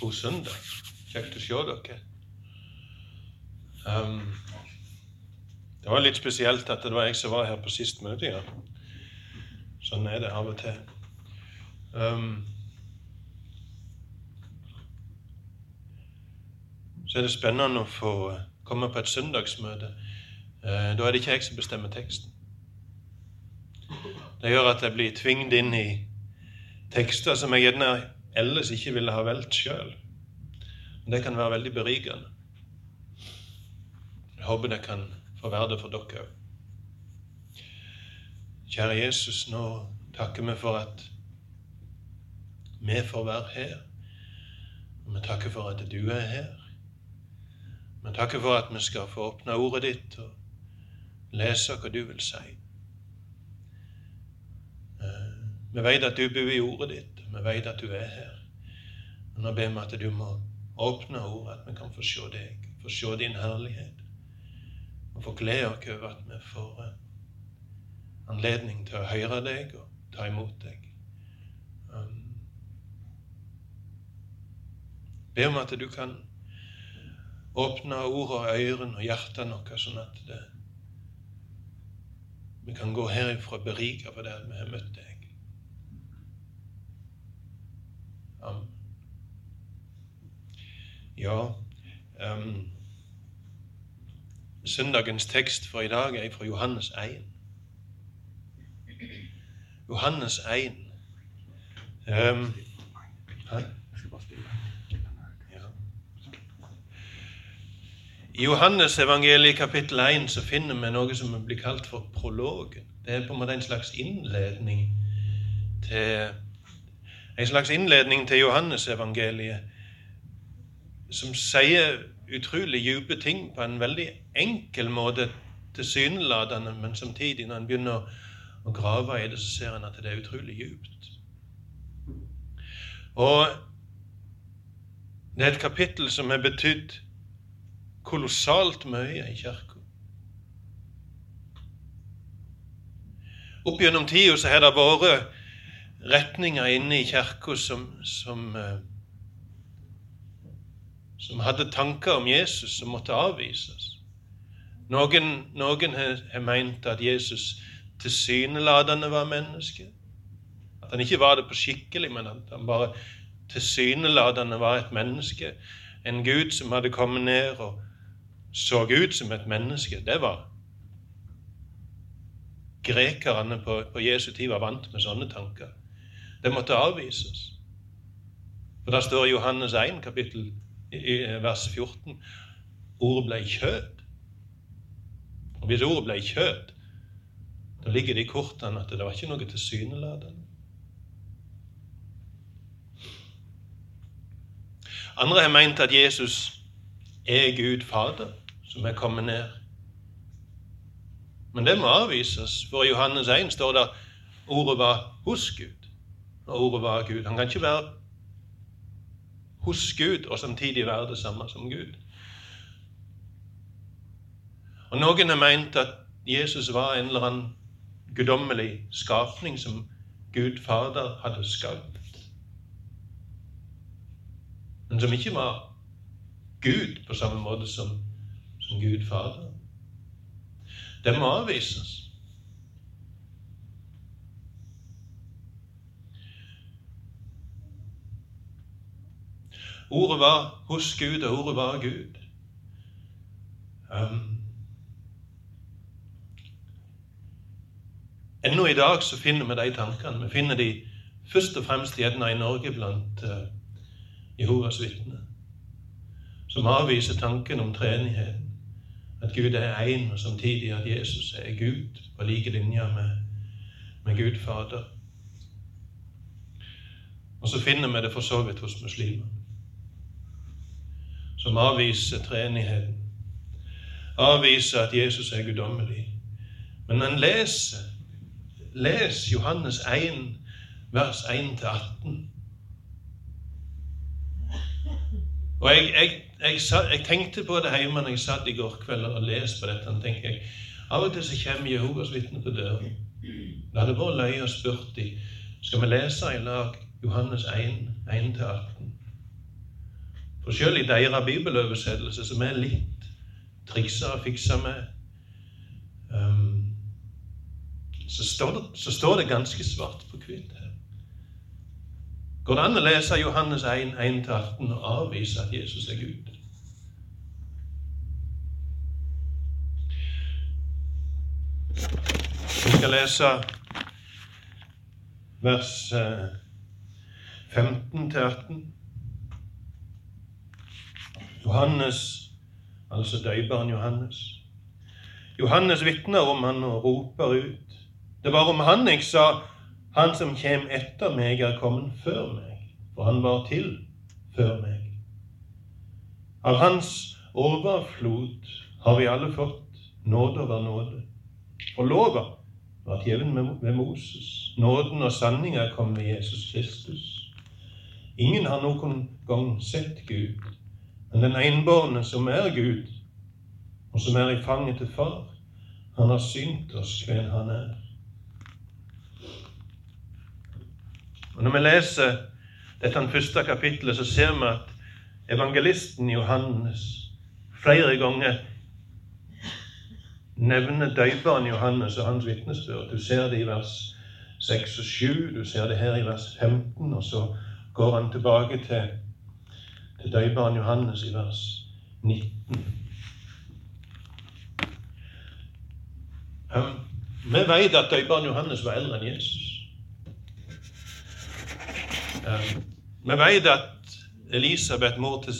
God søndag. Kjekt å se dere. Um, det var litt spesielt at det var jeg som var her på sist møte. Ja. Sånn er det av og til. Um, så er det spennende å få komme på et søndagsmøte. Uh, da er det ikke jeg som bestemmer teksten. Det gjør at jeg blir tvunget inn i tekster som jeg gjerne ellers ikke ville ha valgt sjøl. Det kan være veldig berikende. Jeg håper det kan få være det for dere òg. Kjære Jesus, nå takker vi for at vi får være her. Og vi takker for at du er her. Vi takker for at vi skal få åpne ordet ditt og lese hva du vil si. Vi vet at du bor i ordet ditt. Vi vet at du er her. Men nå ber vi at du må åpne ordet, at vi kan få se deg, få se din herlighet. Og få glede oss over at vi får eh, anledning til å høre deg og ta imot deg. Um, be om at du kan åpne ordene, ører og hjertet våre, sånn at det, vi kan gå herifra berika på det at vi har møtt deg. Amen. Ja um, Søndagens tekst for i dag er fra Johannes 1. Johannes 1. Um, I Johannes evangeliet kapittel 1 så finner vi noe som blir kalt for prologen. Det er på en måte en slags innledning til en slags innledning til Johannesevangeliet som sier utrolig dype ting på en veldig enkel måte, tilsynelatende, men samtidig, når en begynner å grave i det, så ser en at det er utrolig djupt. Og det er et kapittel som har betydd kolossalt mye i kirka. Opp gjennom tida så har det vært retninger inne i kirka som, som, eh, som, hadde tanker om Jesus som måtte avvises. Noen, noen har, meint at Jesus tilsynelatende var menneske. At han ikke var det på skikkelig, men at han bare tilsynelatende var et menneske. En Gud som hadde kommet ned og så ut som et menneske. Det var Grekerne på, på Jesu tid var vant med sånne tanker. Det måtte avvises. For da står i Johannes 1, kapittel, vers 14, ordet ble kjød. Og hvis ordet ble kjød, da ligger det i kortene at det var ikke noe tilsynelatende. Andre har meint at Jesus er Gud Fader, som er kommet ned. Men det må avvises, for i Johannes 1 står det ordet var hos Gud når ordet var Gud. Han kan ikke være hos Gud og samtidig være det samme som Gud. Og Noen har meint at Jesus var en eller annen guddommelig skapning som Gud Fader hadde skapt, men som ikke var Gud på samme måte som, som Gud Fader. Det må avvises. Ordet var hos Gud, og ordet var Gud. Um, Ennå i dag så finner vi de tankene. Vi finner de først og fremst gjerne i Norge blant uh, Jehovas vitner, som avviser tanken om treenigheten. At Gud er én, og samtidig at Jesus er Gud på like linje med, med Gud Fader. Og så finner vi det for så vidt hos muslimer som avviser treenigheten. Avviser at Jesus er guddommelig. Men han leser Les Johannes 1, vers 1-18. Og jeg, jeg, jeg, jeg, tenkte på det hjemme når jeg satt i går kveld og leste på dette. tenker jeg, Av og til så kommer Jehovas vitner på døren. Det hadde vært løye å spurt dem skal vi lese i lag Johannes 1, 1-18. For selv i deres bibeloversettelse, som er litt triksa og fiksa med, um, så, står det, så, står det, ganske svart på hvitt her. Går det an å lese Johannes 1, 1-18 og avvise at Jesus er Gud? Vi skal lese vers 15 til 18. Johannes, altså døyperen Johannes. Johannes vitner om han og roper ut. Det var om han jeg sa, han som kjem etter meg, er kommet før meg, for han var til før meg. Av hans overflod har vi alle fått nåde over nåde. For lova var gjeven ved Moses. Nåden og sanninga kom ved Jesus Kristus. Ingen har noen gang sett Gud, men den enbårne som er Gud, og som er i fanget til Far, han har synt oss hvem han er. Og Når vi leser dette første kapittelet, så ser vi at evangelisten Johannes flere ganger nevner døperen Johannes og hans vitnesbyrd. Du ser det i vers 6 og 7, du ser det her i vers 15, og så går han tilbake til til døybarn Johannes i vers 19. Vi vet at døybarn Johannes var eldre enn Jesus. Vi vet at Elisabeth, mor til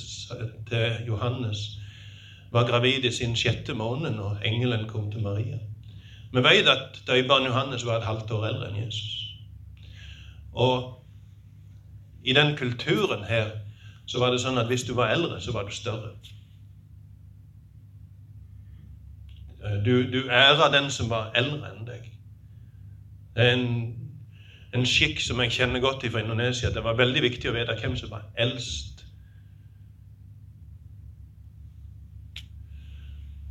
Johannes, var gravid i sin sjette måned når engelen kom til Maria. Vi vet at døybarn Johannes var et halvt år eldre enn Jesus. Og i den kulturen her så var det sånn at hvis du var eldre, så var du større. Eh, du, du æra den som var eldre enn deg. Det er en, en skikk som jeg kjenner godt fra Indonesia. Det var veldig viktig å vite hvem som var eldst.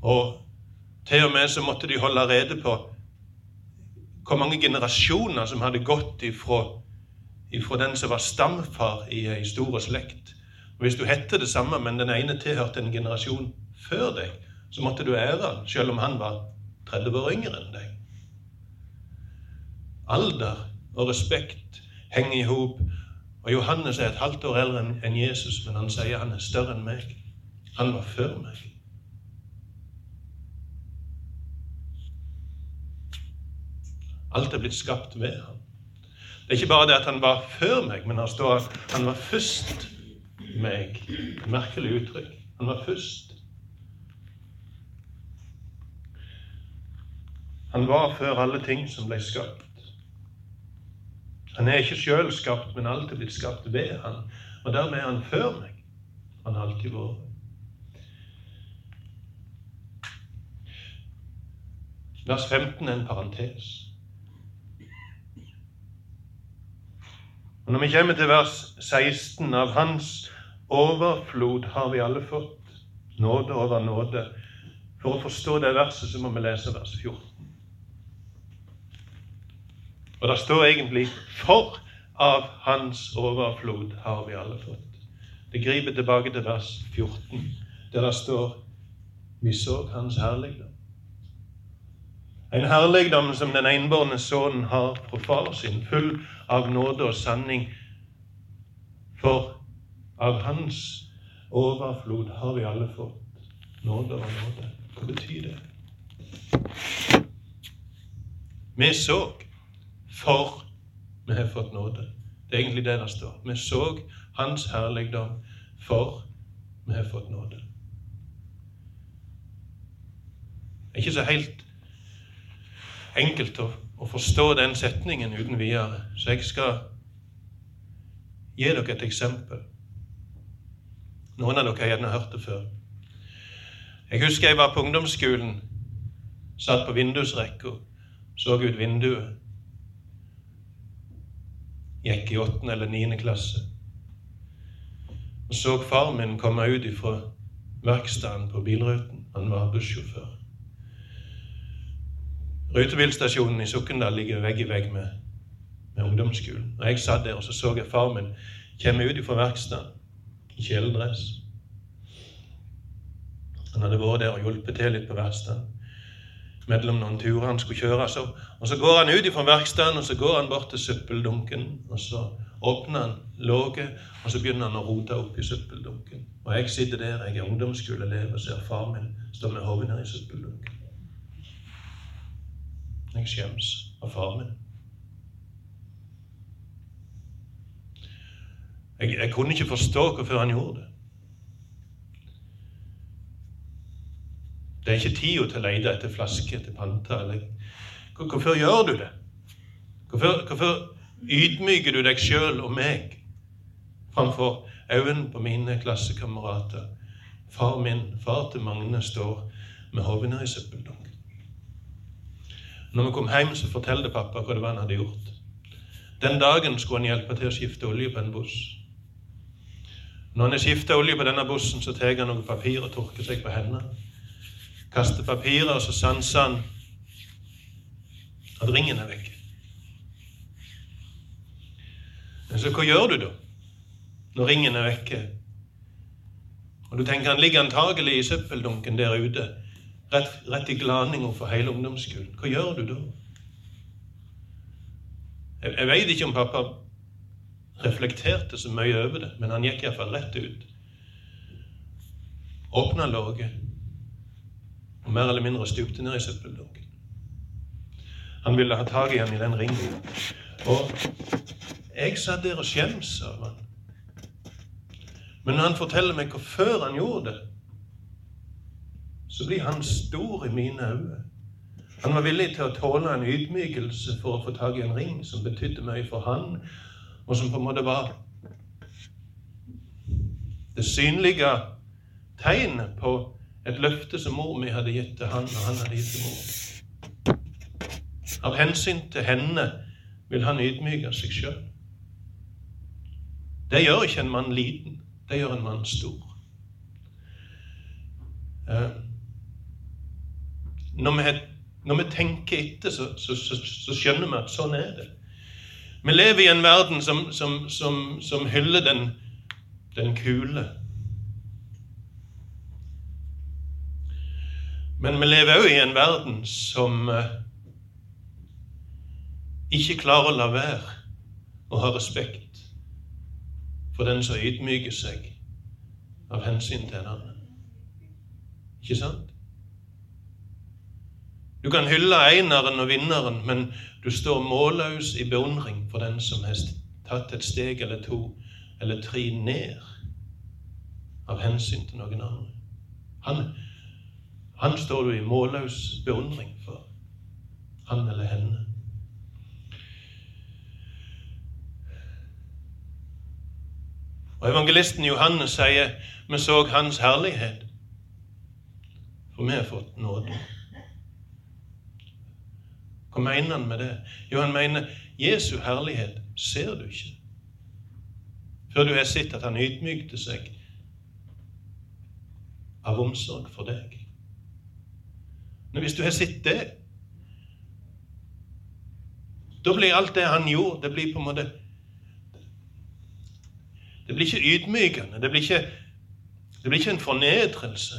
Og til og med så måtte de holde rede på hvor mange generasjoner som hadde gått ifra, ifra den som var stamfar i ei stor slekt, og Hvis du hette det samme, men den ene tilhørte en generasjon før deg, så måtte du ære han, selv om han var 30 år yngre enn deg. Alder og respekt henger i hop. Og Johannes er et halvt år eldre enn Jesus, men han sier han er større enn meg. Han var før meg. Alt er blitt skapt ved ham. Det er ikke bare det at han var før meg, men han står at han var først meg. Merkelig uttrykk. Han var først. Han var før alle ting som ble skapt. Han er ikke sjøl skapt, men alltid blitt skapt ved han. Og dermed er han før meg. Han har alltid vært. Vers 15 er en parentes. Og Når vi kommer til vers 16 av Hans Overflod har vi alle fått. Nåde over nåde. For å forstå det verset så må vi lese vers 14. Og det står egentlig 'For av Hans overflod har vi alle fått'. Det griper tilbake til vers 14, der det står 'Vi så Hans herligdom'. En herligdom som den enbårne sønnen har fra far sin, full av nåde og sanning. For av Hans overflod har vi alle fått nåde og nåde. Hva betyr det? Vi så for vi har fått nåde. Det er egentlig det det står. Vi så Hans herligdom for vi har fått nåde. Det er ikke så helt enkelt å, å forstå den setningen uten videre, så jeg skal gi dere et eksempel. Noen av dere har gjerne hørt det før. Jeg husker jeg var på ungdomsskolen. Satt på vindusrekka, så ut vinduet. Gikk i åttende eller niende klasse. Og så far min komme ut ifra verkstedet på bilruten. Han var bussjåfør. Rutebilstasjonen i Sokndal ligger vegg i vegg med, med ungdomsskolen. Og Jeg satt der og så så jeg far min komme ut ifra verkstedet i kjeledress. Han hadde vært der og hjulpet til litt på verkstedet. Mellom noen turer han skulle kjøre. Så, og så går han ut fra verkstedet og så går han bort til søppeldunken. og Så åpner han låget, og så begynner han å rote opp i søppeldunken. Og jeg sitter der, jeg er ungdomsskoleelev og ser far min stå med hodet ned i søppeldunken. Jeg skjems av far min. Jeg, jeg kunne ikke forstå hvorfor han gjorde det. Det er ikke tida til å lete etter flasker etter panta. Hvorfor gjør du det? Hvorfor, hvorfor ydmyker du deg sjøl og meg framfor øynene på mine klassekamerater? Far min, far til Magne, står med hodet ned i søppeldunken. Når vi kom hjem, så fortalte pappa hva det var han hadde gjort. Den dagen skulle han hjelpe til å skifte olje på en buss. Når han har skifta olje på denne bussen, så tar han noe papir og tørker seg på hendene kaster papiret, og så sanser han at ringen er vekk. Men så hva gjør du da, når ringen er vekke? Og du tenker Han ligger antagelig i søppeldunken der ute, rett, rett i glaninga for hele ungdomsskolen. Hva gjør du da? Jeg, jeg veit ikke om pappa reflekterte så mye over det, men han gikk iallfall rett ut. Åpna låget og mer eller mindre stupte ned i søppeldunken. Han ville ha tak i ham i den ringen. Og jeg satt der og skjems av han. Men når han forteller meg hvorfor han gjorde det, så blir han stor i mine øyne. Han var villig til å tåle en ydmykelse for å få tak i en ring som betydde mye for han, og som på en måte var det synlige tegnet på et løfte som mor mi hadde gitt til han, og han hadde gitt til mor. Av hensyn til henne vil han ydmyke seg sjøl. Det gjør ikke en mann liten, det gjør en mann stor. Eh, når vi, når vi tenker etter, så, så, så, så, skjønner vi at sånn er det. Vi lever i en verden som, som, som hyller den, den kule Men vi lever òg i en verden som eh, ikke klarer å la være å ha respekt for den som ydmyker seg av hensyn til en annen. Ikke sant? Du kan hylle eineren og vinneren, men du står målløs i beundring for den som har tatt et steg eller to eller tre ned av hensyn til noen andre. Han, han står du i målløs beundring for. Han eller henne. Og Evangelisten Johannes sier vi så Hans herlighet, for vi har fått nåde. Hva mener han med det? Jo, han mener Jesu herlighet ser du ikke før du har sett at han ydmykte seg av omsorg for deg. Men hvis du har sett det Da blir alt det han gjorde, det blir på en måte Det blir ikke ydmykende. Det blir ikke, det blir ikke en fornedrelse.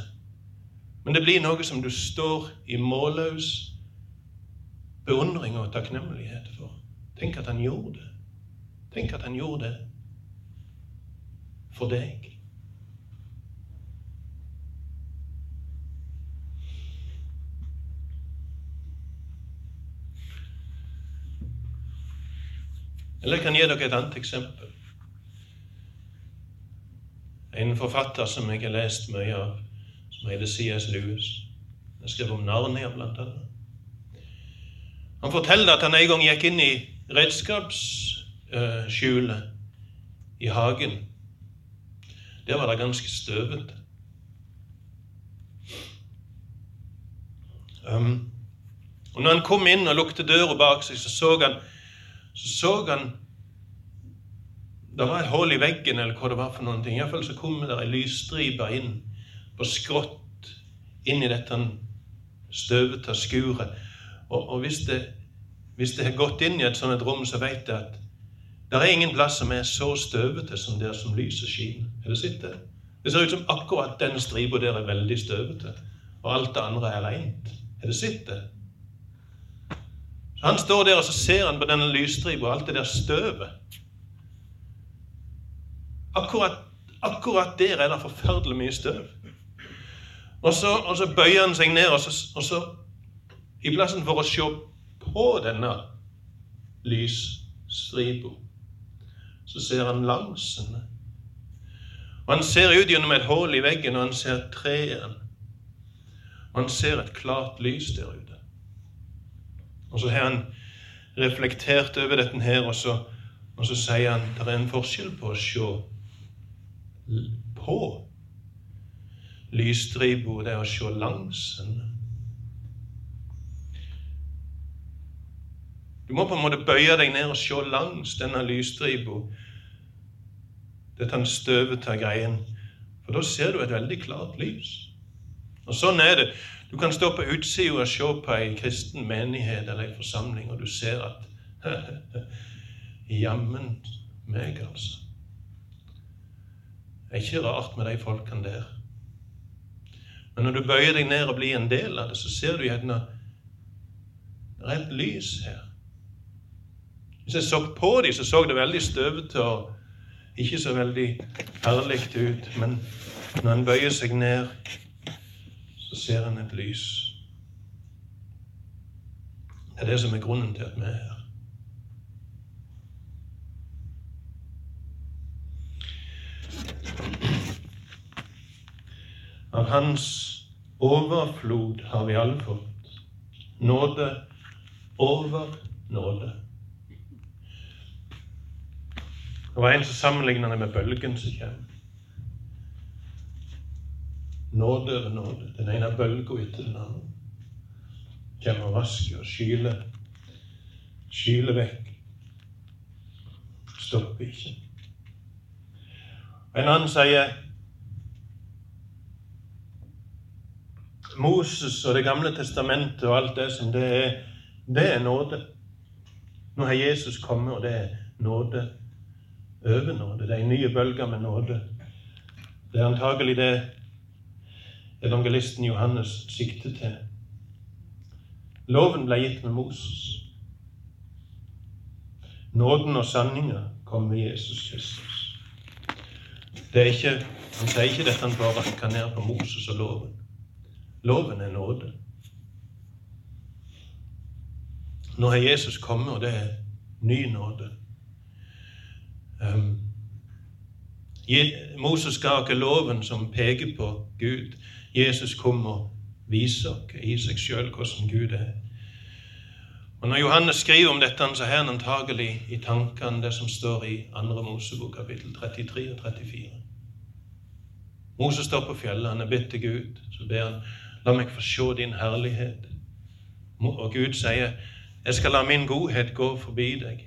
Men det blir noe som du står i målløs beundring og takknemlighet for. Tenk at han gjorde det. Tenk at han gjorde det for deg. Eller jeg kan gi dere et annet eksempel. En forfatter som jeg har lest mye av, som heter C.S. Lewis. Han skrev om Narnia, blant annet. Han forteller at han en gang gikk inn i redskapsskjulet i hagen. Der var det ganske støvete. Um, og når han kom inn og lukket døra bak seg, så så han så så han Det var et hull i veggen, eller hva det var for noen ting. Iallfall så kom det ei lysstripe inn på skrått inn i dette støvete skuret. Og, og hvis, det, hvis det har gått inn i et sånt rom, så vet jeg at det er ingen plass som er så støvete som der som lyset skinner. Det? Det ser ut som akkurat den stripa der er veldig støvete, og alt det andre er reint. Har du sett det? Så Han står der og så ser han på denne lysstripa og alt det der støvet. Akkurat, akkurat der er det forferdelig mye støv. Og så, og så bøyer han seg ned, og så, og så i plassen for å se på denne lysstripa, så ser han langs henne. Og Han ser ut gjennom et hull i veggen, og han ser trærne. Og han ser et klart lys der ute. Og så har han reflektert over dette her, og så, og så sier han det er en forskjell på å se på lysstripa det å se langs henne. Du må på en måte bøye deg ned og se langs denne lysstripa, dette støvete greien, for da ser du et veldig klart lys. Og sånn er det. Du kan stå på utsida og se på ei kristen menighet eller ei forsamling, og du ser at Jammen meg, altså. Det er ikke rart med de folkene der. Men når du bøyer deg ned og blir en del av det, så ser du gjerne er lys her. Hvis jeg så på dem, så så det veldig støvete og ikke så veldig herlig ut. Men når en bøyer seg ned, så ser en et lys. Det er det som er grunnen til at vi er her. Av Hans overflod har vi alle fått. Nåde over nåde. Var en som sammenligner det med bølgen som kommer. Nåde over nåde. Den ene bølga etter den andre kommer og vasker og skyler. Skyler vekk. Stopper ikke. En annen sier Moses og Det gamle testamentet og alt det som det er, det er nåde. Nå har Jesus kommet, og det er nåde over nåde. Det er en ny bølge med nåde. Det er antagelig det evangelisten Johannes sikter til. Loven ble gitt med Moses. Nåden og sanninga kom med Jesus Kristus. Det er ikke, han sier ikke dette han bare rakker ned på Moses og loven. Loven er nåde. Nå har Jesus kommet, og det er ny nåde. Um, Moses ga oss loven som peker på Gud. Jesus kom og viser oss i seg sjøl hvordan Gud er. Og Når Johannes skriver om dette, så har han antagelig i tankene det som står i 2. Mosebok kapittel 33 og 34. Moses står på fjellet, han er bedt til Gud. Så ber han La meg få se din herlighet. Og Gud sier, jeg skal la min godhet gå forbi deg.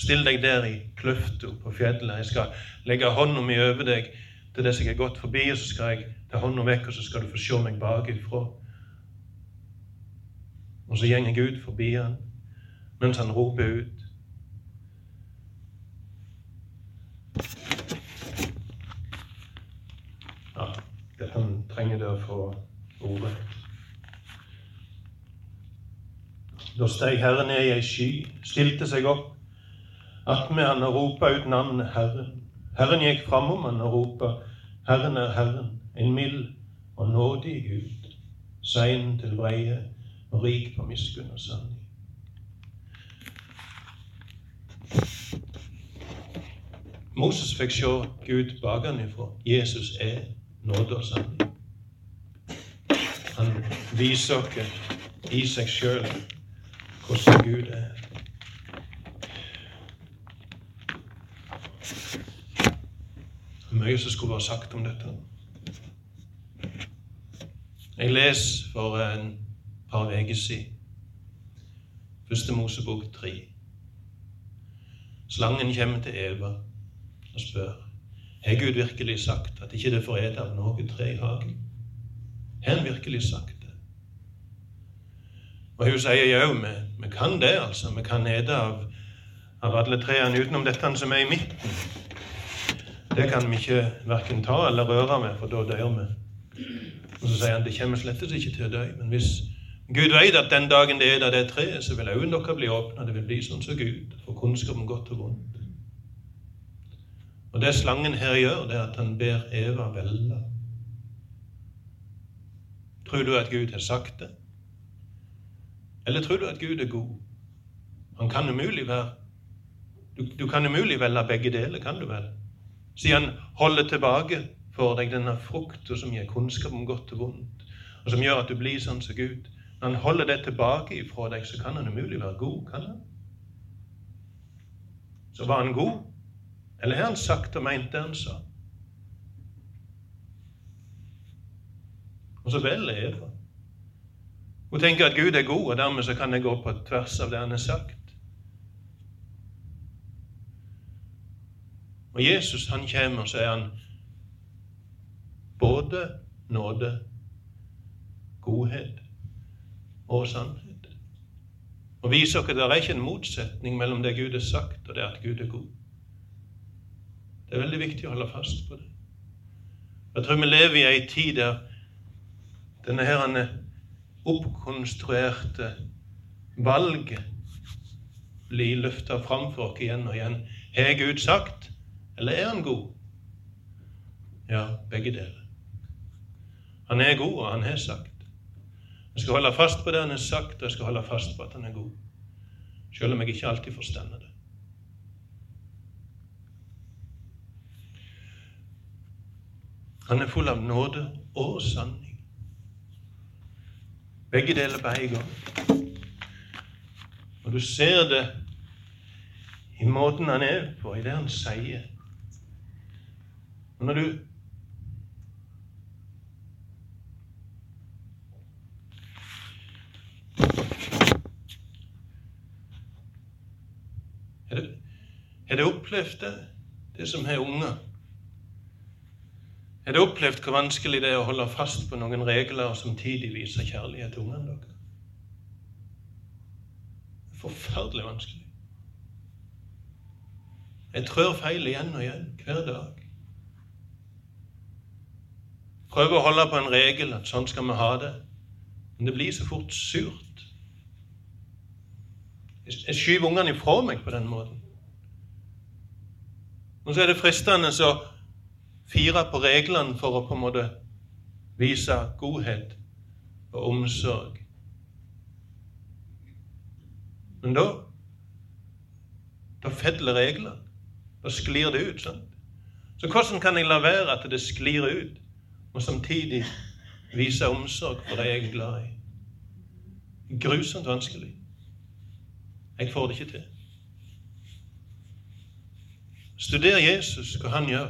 Still deg der i kløfta på fjellet. Jeg skal legge hånda mi over deg til det som jeg har gått forbi, og så skal jeg ta hånda vekk, og så skal du få se meg bakifra. Og så gjenger Gud forbi han mens han roper ut. Ja, dette trenger du å få ordet. Da steg Herren ned i ei sky, stilte seg opp attmed han og ropa ut navnet Herren. Herren gikk framom han og ropa, Herren er Herren, en mild og nådig Gud, sein til breie og rik på miskunn og sanning. Moses fikk se Gud bakenfra. Jesus er nåde og sanning. Han viser oss i seg sjøl hvordan Gud er. Mye som skulle vært sagt om dette. Jeg leser for en par uker siden Første Mosebok tre. Slangen kommer til Eva og spør har Gud virkelig sagt at ikke det får ete av noe tre i hagen? Har han virkelig sagt det? Og hun sier jo, vi, vi kan det, altså. Vi kan ete av, av alle trærne utenom dette som er i midten. Det kan vi ikke verken ta eller røre med, for da dør vi. Og så sier han det kommer slettes ikke til å dø. Men hvis Gud vet at den dagen det er der det er treet, så vil øynene deres bli åpna. Det vil bli sånn som Gud, for kunnskap om godt og vondt. Og det slangen her gjør, det er at han ber Eva velge. Tror du at Gud har sagt det? Eller tror du at Gud er god? Han kan umulig være Du, du kan umulig velge begge deler, kan du vel? Siden han holder tilbake for deg denne frukta som gir kunnskap om godt og vondt, og som gjør at du blir sånn som Gud. Når han holder det tilbake ifra deg, så kan han umulig være god, kan han? Så var han god, eller har han sagt og meint det han sa? Og så velger Eva. Hun tenker at Gud er god, og dermed så kan jeg gå på tvers av det han har sagt. Og Jesus han kommer, så er han både nåde, godhet og sannhet. Og viser dere at det er ikke en motsetning mellom det Gud har sagt, og det at Gud er god. Det er veldig viktig å holde fast på det. Jeg tror vi lever i ei tid der denne her oppkonstruerte valget blir løfta fram for oss igjen og igjen. Har Gud sagt, eller er han god? Ja, begge deler. Han er god, og han har sagt. Jeg skal holde fast på det han har sagt, og jeg skal holde fast på at han er god. Selv om jeg ikke alltid forstår det. Han er full av nåde og sanning. Begge deler på en gang. Og du ser det i måten han er på, i det han sier. Og når du Har du opplevd det, det som har unger? Har du opplevd hvor vanskelig det er å holde fast på noen regler og samtidig vise kjærlighet til ungene deres? Forferdelig vanskelig. Jeg trør feil igjen og igjen hver dag. Prøver å holde på en regel, at sånn skal vi ha det. Men det blir så fort surt. Jeg skyver ungene ifra meg på den måten. Og så er det fristende å fire på reglene for å på en måte vise godhet og omsorg. Men da da fedler reglene. Da sklir det ut. sant? Så hvordan kan jeg la være at det sklir ut, og samtidig vise omsorg for de jeg er glad i? Grusomt vanskelig. Jeg får det ikke til. Studer Jesus, hva han gjør.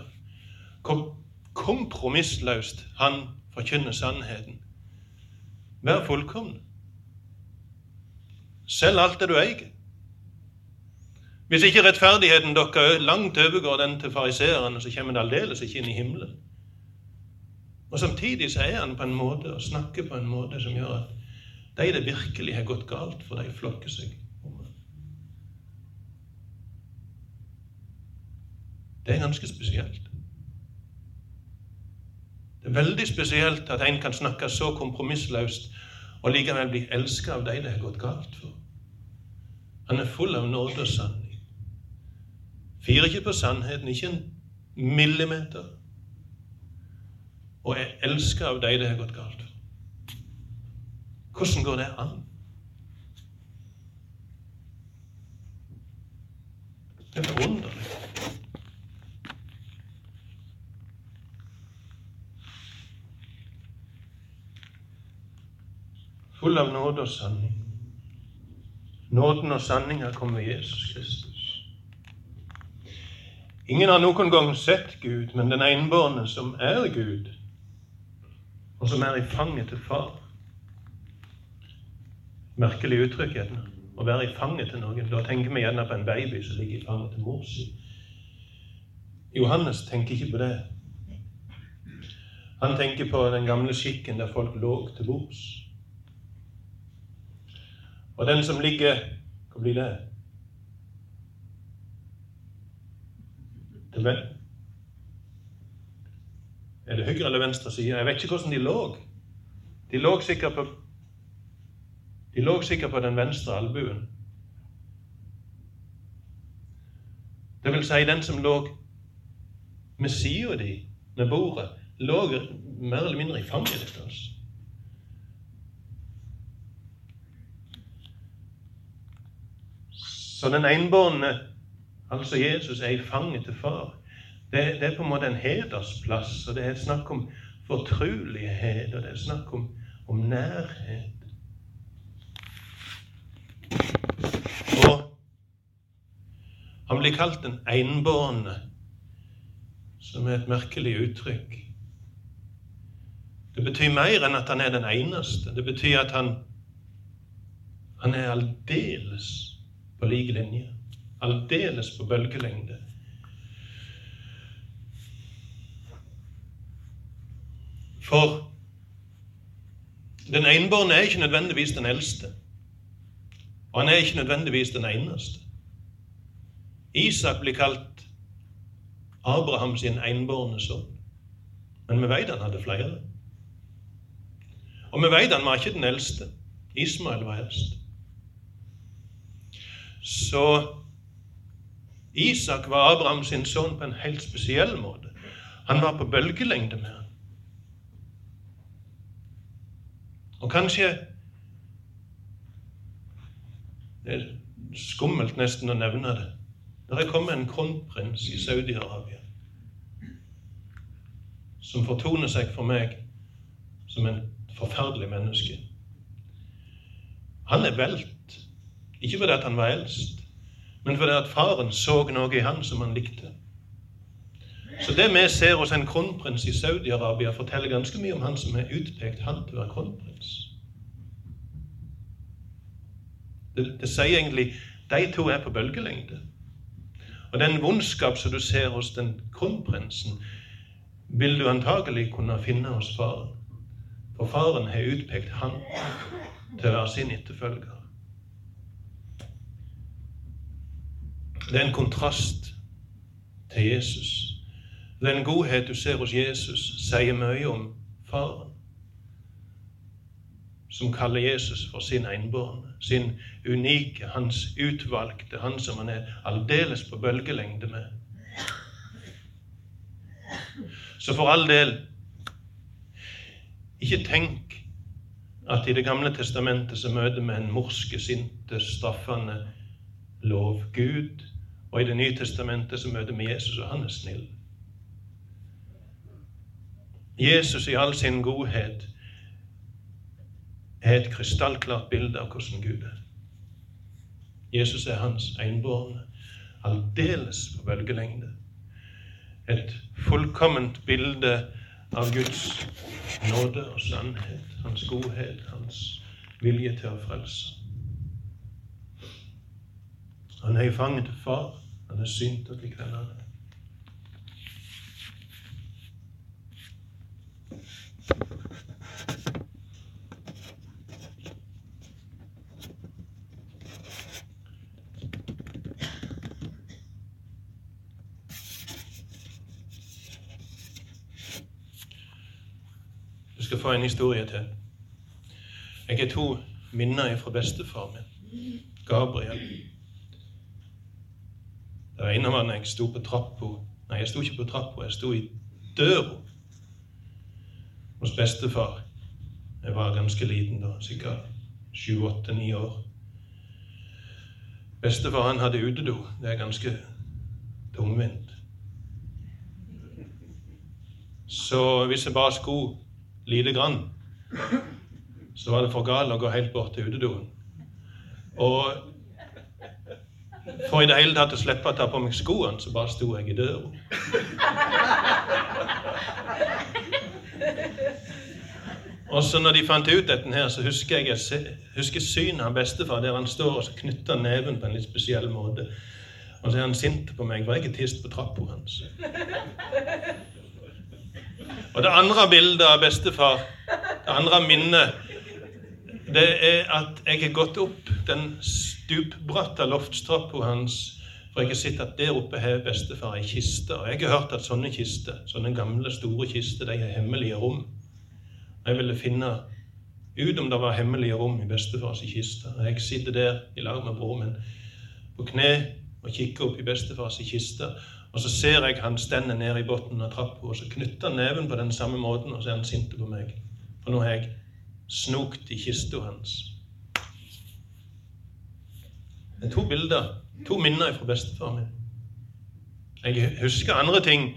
Hvor kompromissløst han forkynner sannheten. Vær fullkommen. Selg alt det du eier. Hvis ikke rettferdigheten deres langt overgår den til fariseerne, så kommer det aldeles ikke inn i himmelen. Og Samtidig så er han på en måte og snakker på en måte som gjør at de det virkelig har gått galt for, de flokker seg om ham. Det er ganske spesielt. Det er veldig spesielt at en kan snakke så kompromissløst og likevel bli elsket av de det har gått galt for. Han er full av nåde og sanning. Firer ikke på sannheten, ikke en millimeter. Og er elska av de det har gått galt. Hvordan går det an? Det er forunderlig. full av nåde og sanning. Nåden og sanninga kom ved Jesus Kristus. Ingen har noen gang sett Gud, men den enbårne som er Gud, og som er i fanget til Far. Merkelig uttrykk, gjerne. Å være i fanget til noen. Da tenker vi gjerne på en baby som ligger i fanget til mor si. Johannes tenker ikke på det. Han tenker på den gamle skikken der folk lå til bords. Og den som ligger Hva blir det? Til, Er det høyre eller venstre side? Jeg vet ikke hvordan de lå. De lå sikkert på De lå sikkert på den venstre albuen. Det vil si den som lå med sida di, med bordet, lå mer eller mindre i fanget ditt. Så den enbårne, altså Jesus, er i fanget til far. Det, det, er på en måte en hedersplass, og det er snakk om fortrulighet, og det er snakk om, om nærhet. Og han blir kalt den enbårne, som er et merkelig uttrykk. Det betyr mer enn at han er den eneste. Det betyr at han, han er aldeles på lik linje. Aldeles på bølgelengde. For den enbårne er ikke nødvendigvis den eldste. Og han er ikke nødvendigvis den eneste. Isak blir kalt Abraham sin enbårne sønn. Men vi vet han hadde flere. Og vi vet han var ikke den eldste. Ismael var eldst. Så Isak var Abraham sin sønn på en helt spesiell måte. Han var på bølgelengde med han. Og kanskje Det er skummelt nesten å nevne det. Det er kommet en kronprins i Saudi-Arabia som fortoner seg for meg som en forferdelig menneske. Han er velt, ikke fordi han var eldst, men fordi at faren så noe i han som han likte. Så det vi ser hos en kronprins i Saudi-Arabia, forteller ganske mye om han som er utpekt han til å være kronprins. Det, det sier egentlig de to er på bølgelengde. Og den vondskap som du ser hos den kronprinsen, vil du antagelig kunne finne hos faren. For faren har utpekt han til å være sin etterfølger. Det er en kontrast til Jesus. Den godhet du ser hos Jesus, sier mye om Faren, som kaller Jesus for sin enbårne, sin unike, hans utvalgte, han som han er aldeles på bølgelengde med. Så for all del, ikke tenk at i Det gamle testamentet så møter vi en morske, sinte, straffende lovgud, og i Det nye testamentet så møter vi Jesus, og han er snill. Jesus i all sin godhet er et krystallklart bilde av hvordan Gud er. Jesus er hans enbårne, aldeles på bølgelengde. Et fullkomment bilde av Guds nåde og sannhet, hans godhet, hans vilje til å frelse. Han er i fanget til far. Han er synt og til han Du skal få en historie til. Jeg har to minner fra bestefar min, Gabriel. Det ene var når jeg sto på trappa Nei, jeg sto ikke på trappa, jeg sto i døra hos bestefar. Jeg var ganske liten da, sikkert sju, åtte, ni år. Bestefar han hadde utedo. Det er ganske tungvint. Så hvis jeg bare skulle lite grann, så var det for galt å gå helt bort til utedoen. Og for i det hele tatt å slippe å ta på meg skoene, så bare sto jeg i døra. Og så når de fant ut dette her, så husker jeg, jeg husker synet av bestefar der han står og knytter neven på en litt spesiell måte. Og så er han sint på meg, for jeg er tist på trappa hans. Og det andre bildet av bestefar, det andre minnet, det er at jeg har gått opp den stupbratte loftstrappa hans For jeg har sett at der oppe har bestefar ei kiste. Og jeg har hørt at sånne kister, sånne gamle, store kister, de har hemmelige rom. Og Jeg ville finne ut om det var hemmelige rom i bestefars kiste. Og jeg sitter der i lag med broren min på kne og kikker opp i bestefars kiste. Og så ser jeg han stender nede i bunnen av trappa, og så knytter han neven på den samme måten, og så er han sint på meg. For nå har jeg snokt i kista hans. Det er to bilder, to minner fra bestefar min. Jeg husker andre ting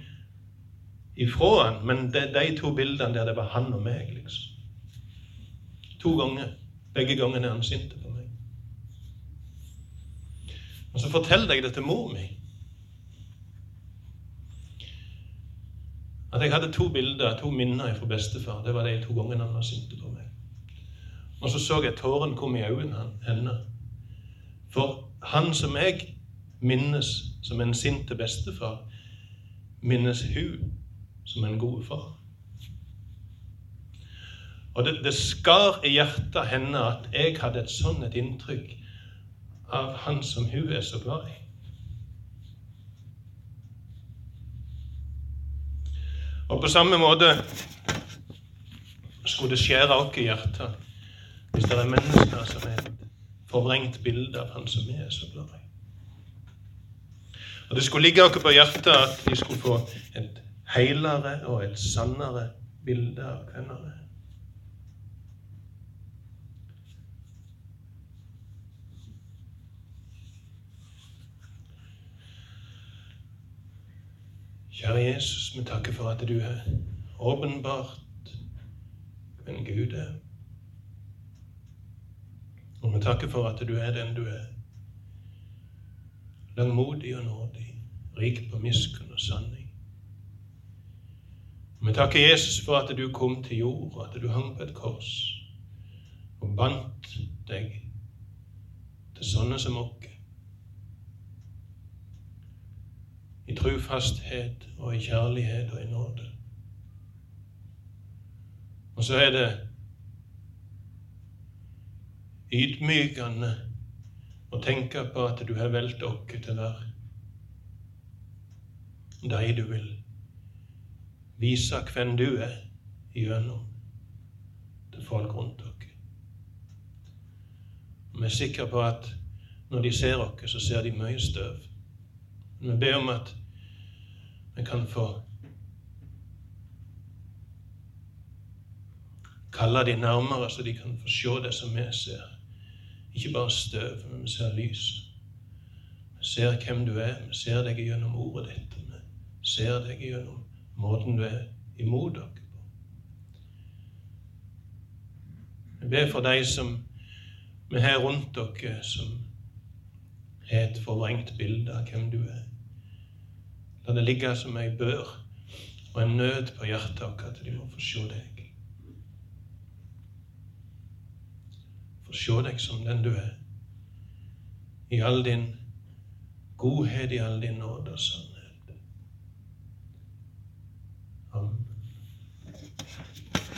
ifra han, men det de to bildene der det var han og meg, liksom. To ganger. Begge gangene er han sint på meg. Og så forteller jeg det til mor mi. At jeg hadde to bilder, to minner fra bestefar. Det var de to gangene han var sint på meg. Og så så jeg tårene komme i øynene hennes. For han som jeg minnes som en sint bestefar, minnes hun som en god far. Og det, det skar i hjertet henne at jeg hadde et sånn et inntrykk av han som hun er så glad i. Og på samme måte skulle det skjære oss i hjertet hvis det er mennesker som er forvrengt bilde av han som er så glad i. Og Det skulle ligge oss på hjertet at vi skulle få et heilere og et sannere bilde av hverandre. Kjære Jesus, vi takker for at du er åpenbart hvem Gud er. Og vi takker for at du er den du er. Langmodig og nådig, rik på miskunn og sanning. Og vi takker Jesus for at du kom til jord, og at du hang på et kors og bandt deg til sånne som oss. i trufasthet og i kjærlighet og i nåde. Og så er det ydmykende å tenke på at du har valgt oss til å være de du vil vise hvem du er gjennom til folk rundt dere. Vi er sikre på at når de ser oss, så ser de mye støv. Vi ber om at vi kan få kalle de nærmere, så de kan få se det som vi ser. Ikke bare støv, men vi ser lys. Vi ser hvem du er. Vi ser deg gjennom ordet ditt. Vi ser deg gjennom måten du er imot dere på. Jeg ber for de som vi har rundt dere, som har et forvrengt bilde av hvem du er. La det ligge som ei bør og en nød på hjertet vårt at de må få se deg. få se deg som den du er. I all din godhet, i all din nåde og sannhet. Amen.